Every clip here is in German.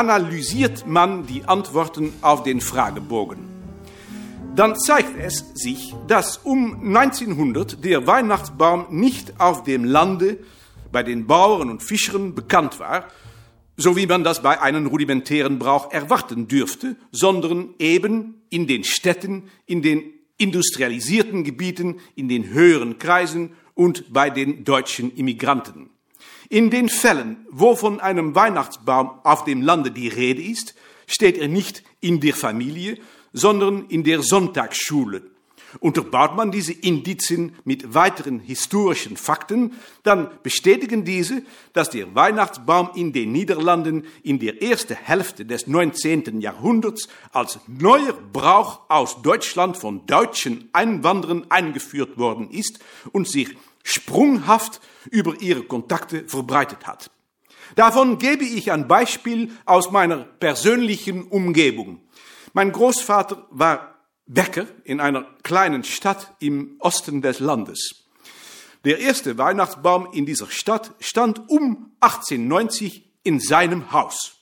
analysiert man die Antworten auf den Fragebogen. Dann zeigt es sich, dass um 1900 der Weihnachtsbaum nicht auf dem Lande bei den Bauern und Fischern bekannt war, so wie man das bei einem rudimentären Brauch erwarten dürfte, sondern eben in den Städten, in den industrialisierten Gebieten, in den höheren Kreisen und bei den deutschen Immigranten. In den Fällen, wo von einem Weihnachtsbaum auf dem Lande die Rede ist, steht er nicht in der Familie, sondern in der Sonntagsschule. Unterbaut man diese Indizien mit weiteren historischen Fakten, dann bestätigen diese, dass der Weihnachtsbaum in den Niederlanden in der ersten Hälfte des 19. Jahrhunderts als neuer Brauch aus Deutschland von deutschen Einwanderern eingeführt worden ist und sich sprunghaft über ihre Kontakte verbreitet hat. Davon gebe ich ein Beispiel aus meiner persönlichen Umgebung. Mein Großvater war Bäcker in einer kleinen Stadt im Osten des Landes. Der erste Weihnachtsbaum in dieser Stadt stand um 1890 in seinem Haus.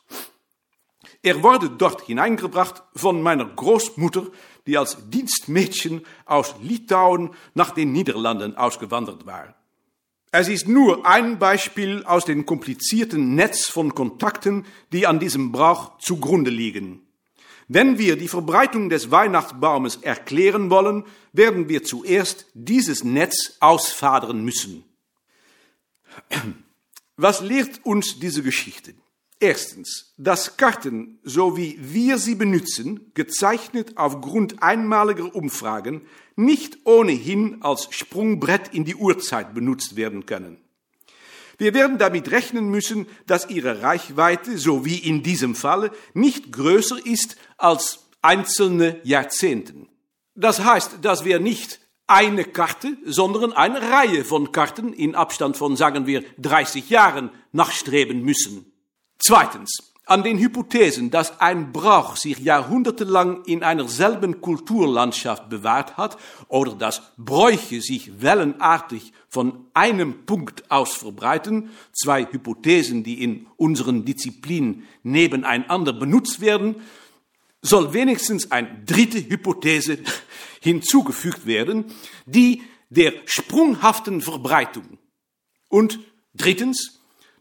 Er wurde dort hineingebracht von meiner Großmutter, die als Dienstmädchen aus Litauen nach den Niederlanden ausgewandert war. Es ist nur ein Beispiel aus dem komplizierten Netz von Kontakten, die an diesem Brauch zugrunde liegen. Wenn wir die Verbreitung des Weihnachtsbaumes erklären wollen, werden wir zuerst dieses Netz ausfadern müssen. Was lehrt uns diese Geschichte? Erstens, dass Karten, so wie wir sie benutzen, gezeichnet aufgrund einmaliger Umfragen, nicht ohnehin als Sprungbrett in die Uhrzeit benutzt werden können. Wir werden damit rechnen müssen, dass ihre Reichweite, so wie in diesem Falle, nicht größer ist als einzelne Jahrzehnten. Das heißt, dass wir nicht eine Karte, sondern eine Reihe von Karten in Abstand von, sagen wir, 30 Jahren nachstreben müssen. Zweitens, an den Hypothesen, dass ein Brauch sich jahrhundertelang in einer selben Kulturlandschaft bewahrt hat oder dass Bräuche sich wellenartig von einem Punkt aus verbreiten, zwei Hypothesen, die in unseren Disziplinen nebeneinander benutzt werden, soll wenigstens eine dritte Hypothese hinzugefügt werden, die der sprunghaften Verbreitung. Und drittens,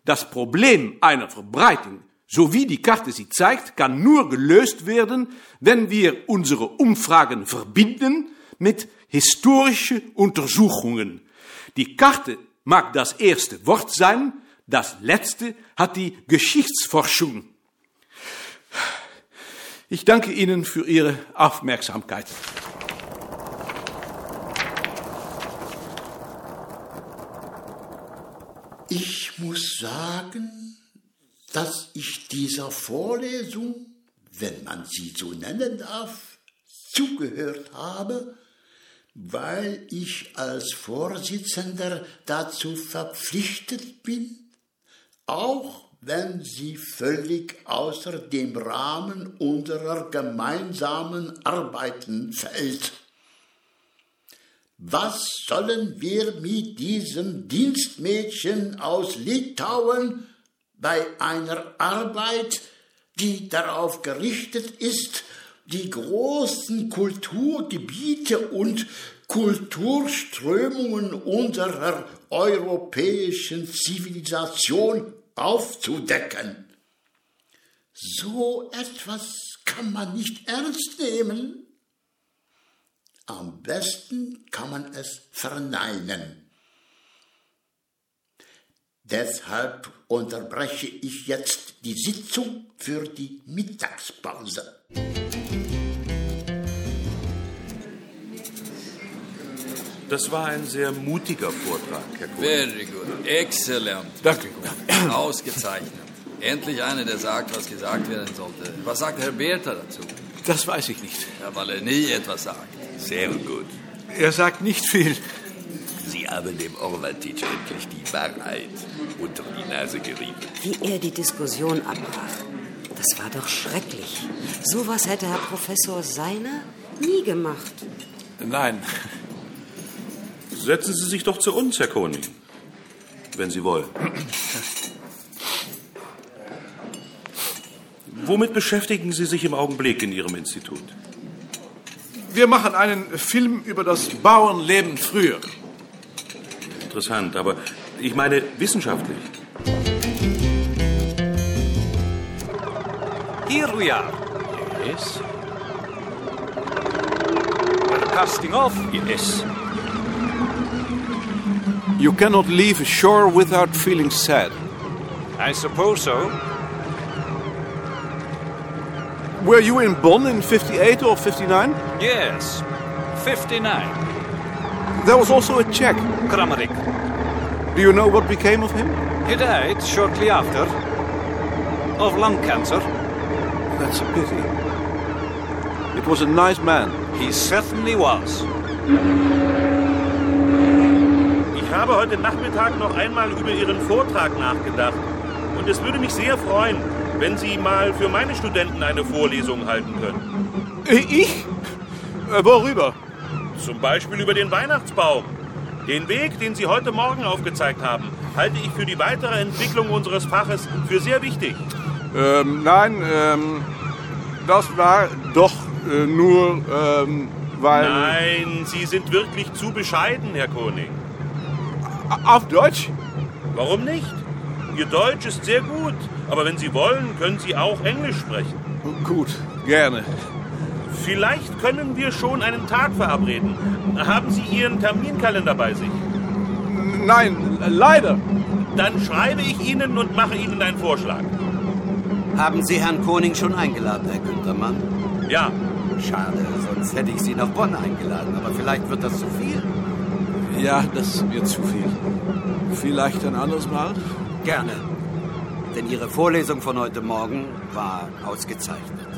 das Problem einer Verbreitung, so wie die Karte sie zeigt, kann nur gelöst werden, wenn wir unsere Umfragen verbinden mit historischen Untersuchungen. Die Karte mag das erste Wort sein, das letzte hat die Geschichtsforschung. Ich danke Ihnen für Ihre Aufmerksamkeit. Ich muss sagen, dass ich dieser Vorlesung, wenn man sie so nennen darf, zugehört habe, weil ich als Vorsitzender dazu verpflichtet bin, auch wenn sie völlig außer dem Rahmen unserer gemeinsamen Arbeiten fällt. Was sollen wir mit diesem Dienstmädchen aus Litauen bei einer Arbeit, die darauf gerichtet ist, die großen Kulturgebiete und Kulturströmungen unserer europäischen Zivilisation aufzudecken. So etwas kann man nicht ernst nehmen. Am besten kann man es verneinen. Deshalb unterbreche ich jetzt die Sitzung für die Mittagspause. Das war ein sehr mutiger Vortrag, Herr Kuhn. Very good. Exzellent. Danke. Ausgezeichnet. Endlich einer, der sagt, was gesagt werden sollte. Was sagt Herr Bertha dazu? Das weiß ich nicht. Ja, weil er nie etwas sagt. Sehr gut. Er sagt nicht viel. Sie haben dem Orvaltitsch endlich die Wahrheit unter die Nase gerieben. Wie er die Diskussion abbrach. Das war doch schrecklich. Sowas hätte Herr Professor Seiner nie gemacht. Nein. Setzen Sie sich doch zu uns, Herr Koning. Wenn Sie wollen. Womit beschäftigen Sie sich im Augenblick in Ihrem Institut? Wir machen einen Film über das Bauernleben früher. Interessant, aber ich meine wissenschaftlich. Here we are. Yes. We're casting off. Yes. You cannot leave shore without feeling sad. I suppose so. Were you in Bonn in 58 or 59? Yes. 59. There was also a Czech. Kramaric. Do you know what became of him? He died shortly after. Of lung cancer. That's a pity. It was a nice man. He certainly was. Ich habe heute Nachmittag noch einmal über Ihren Vortrag nachgedacht. Und es würde mich sehr freuen, wenn Sie mal für meine Studenten eine Vorlesung halten können. Äh, Ich? Äh, Worüber? Zum Beispiel über den Weihnachtsbaum. Den Weg, den Sie heute Morgen aufgezeigt haben, halte ich für die weitere Entwicklung unseres Faches für sehr wichtig. Ähm, nein, ähm, das war doch äh, nur, ähm, weil... Nein, Sie sind wirklich zu bescheiden, Herr Koning. Auf Deutsch? Warum nicht? Ihr Deutsch ist sehr gut, aber wenn Sie wollen, können Sie auch Englisch sprechen. Gut, gerne. Vielleicht können wir schon einen Tag verabreden. Haben Sie Ihren Terminkalender bei sich? Nein, leider. Dann schreibe ich Ihnen und mache Ihnen einen Vorschlag. Haben Sie Herrn Koning schon eingeladen, Herr Güntermann? Ja, Schade, sonst hätte ich Sie nach Bonn eingeladen, aber vielleicht wird das zu viel. Ja, das wird zu viel. Vielleicht ein anderes Mal? Gerne. Denn Ihre Vorlesung von heute Morgen war ausgezeichnet.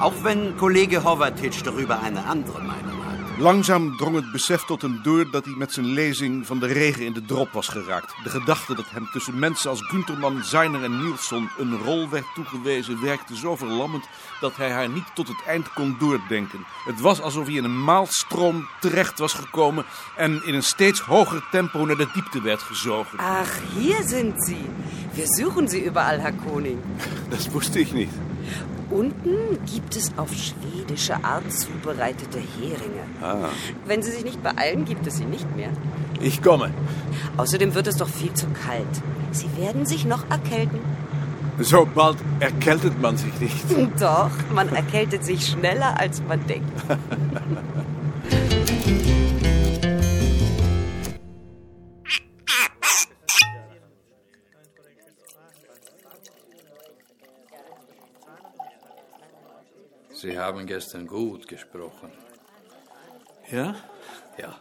Auch wenn Kollege Horvatitsch darüber eine andere Meinung hat. Langzaam drong het besef tot hem door dat hij met zijn lezing van de regen in de drop was geraakt. De gedachte dat hem tussen mensen als Gunterman, Zeiner en Nielsen een rol werd toegewezen werkte zo verlammend dat hij haar niet tot het eind kon doordenken. Het was alsof hij in een maalstroom terecht was gekomen en in een steeds hoger tempo naar de diepte werd gezogen. Ach, hier sind Sie. Wir suchen Sie überall, Herr Koning. Dat wusste ich nicht. Unten gibt es auf schwedische Art zubereitete Heringe. Wenn Sie sich nicht beeilen, gibt es sie nicht mehr. Ich komme. Außerdem wird es doch viel zu kalt. Sie werden sich noch erkälten. Zo bald erkältet man sich nicht. Doch, man erkältet sich schneller, als man denkt. Sie haben gestern gut gesprochen. Ja? Ja.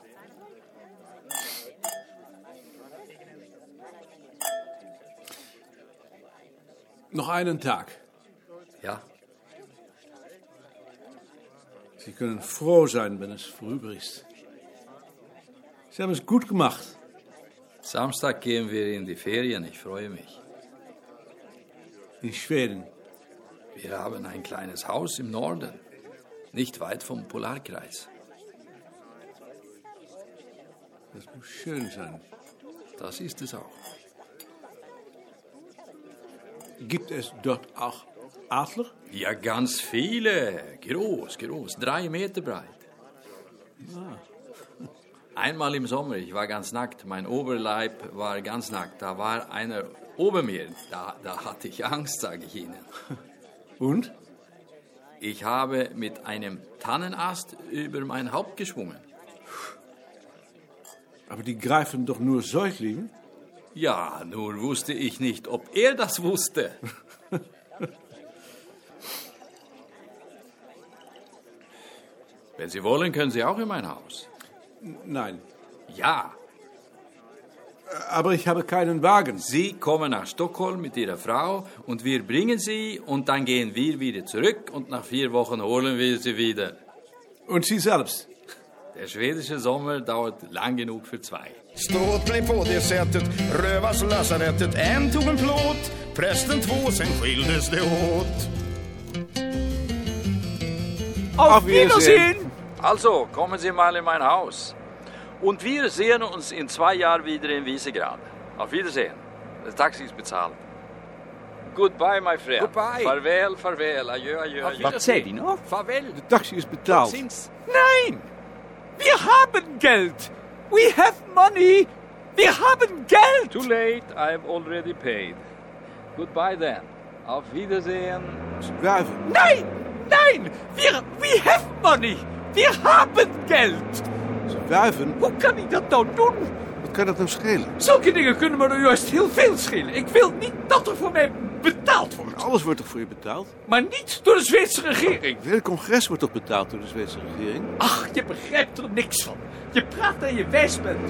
Noch einen Tag. Ja, Sie können froh sein, wenn es vorüber ist. Sie haben es gut gemacht. Samstag gehen wir in die Ferien. Ich freue mich. In Schweden. Wir haben ein kleines Haus im Norden, nicht weit vom Polarkreis. Das muss schön sein. Das ist es auch. Gibt es dort auch Adler? Ja, ganz viele. Groß, groß. Drei Meter breit. Einmal im Sommer, ich war ganz nackt. Mein Oberleib war ganz nackt. Da war einer ober mir. Da, da hatte ich Angst, sage ich Ihnen. Und? Ich habe mit einem Tannenast über mein Haupt geschwungen. Aber die greifen doch nur Säuglinge? Ja, nur wusste ich nicht, ob er das wusste. Wenn Sie wollen, können Sie auch in mein Haus. Nein. Ja, Aber ich habe keinen Wagen. Sie kommen nach Stockholm mit Ihrer Frau und wir bringen Sie und dann gehen wir wieder zurück und nach vier Wochen holen wir Sie wieder. Und Sie selbst? Der schwedische Sommer dauert lang genug für zwei. Stråt blev på det sättet, rövas lasarettet. En tog en plåt, prästen två, sen skildes det åt. Auf Wiedersehen. Also, kommen Sie mal in mein Haus. Und wir sehen uns in zwei Jahren wieder in Wiesegrad. Auf Wiedersehen. Das Taxi ist bezahlt. Goodbye, my friend. Goodbye. Vaarwel, vaarwel. Adieu, adieu, adieu. Wat zei die nog? Vaarwel. De taxi is betaald. Nein! Wir haben Geld! We have money! Wir haben Geld! Too late, I've already paid. Goodbye then. Auf Wiedersehen. Nein! Nein! Wir, we have money! Wir haben Geld! Wuiven? Hoe kan ik dat nou doen? Wat kan dat nou schelen? Zulke dingen kunnen me nou juist heel veel schelen. Ik wil niet dat er voor mij betaald wordt. Alles wordt toch voor je betaald? Maar niet door de Zweedse regering. Het hele congres wordt toch betaald door de Zweedse regering? Ach, je begrijpt er niks van. Je praat en je wijs bent.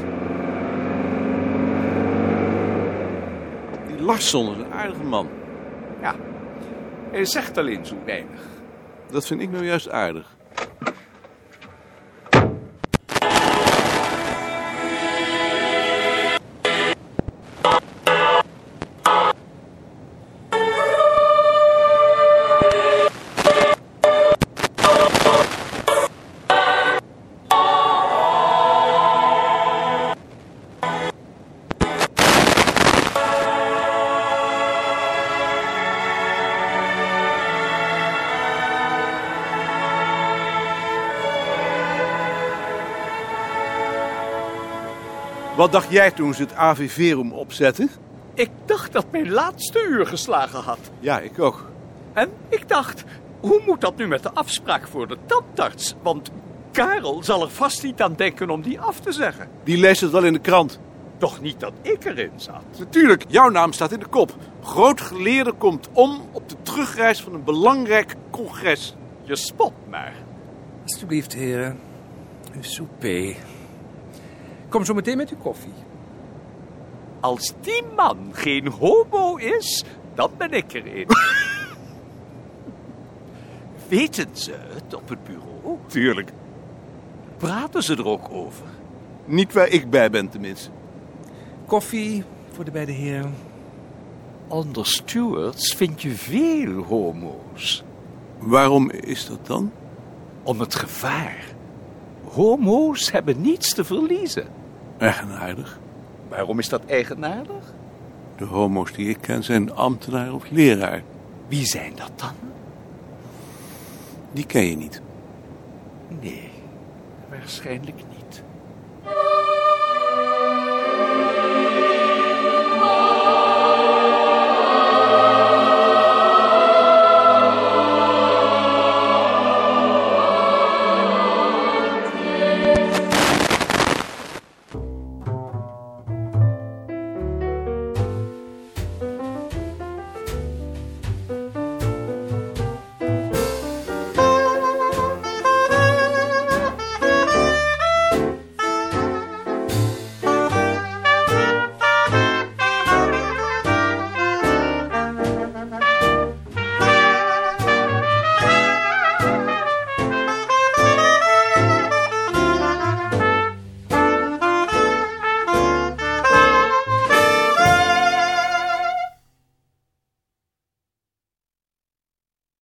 Die Larsson is een aardige man. Ja, hij zegt alleen zo weinig. Dat vind ik nou juist aardig. Wat dacht jij toen ze het AVV-room opzetten? Ik dacht dat mijn laatste uur geslagen had. Ja, ik ook. En ik dacht, hoe moet dat nu met de afspraak voor de tandarts? Want Karel zal er vast niet aan denken om die af te zeggen. Die leest het wel in de krant. Toch niet dat ik erin zat. Natuurlijk, jouw naam staat in de kop. Groot geleerde komt om op de terugreis van een belangrijk congres. Je spot maar. Alsjeblieft, heren. Uw souper. Kom zo meteen met uw koffie. Als die man geen homo is, dan ben ik erin. Weten ze het op het bureau? Tuurlijk. Praten ze er ook over? Niet waar ik bij ben, tenminste. Koffie voor de beide heren. Onder stewards vind je veel homo's. Waarom is dat dan? Om het gevaar. Homo's hebben niets te verliezen. Eigenaardig. Waarom is dat eigenaardig? De homo's die ik ken zijn ambtenaar of leraar. Wie zijn dat dan? Die ken je niet. Nee, waarschijnlijk niet.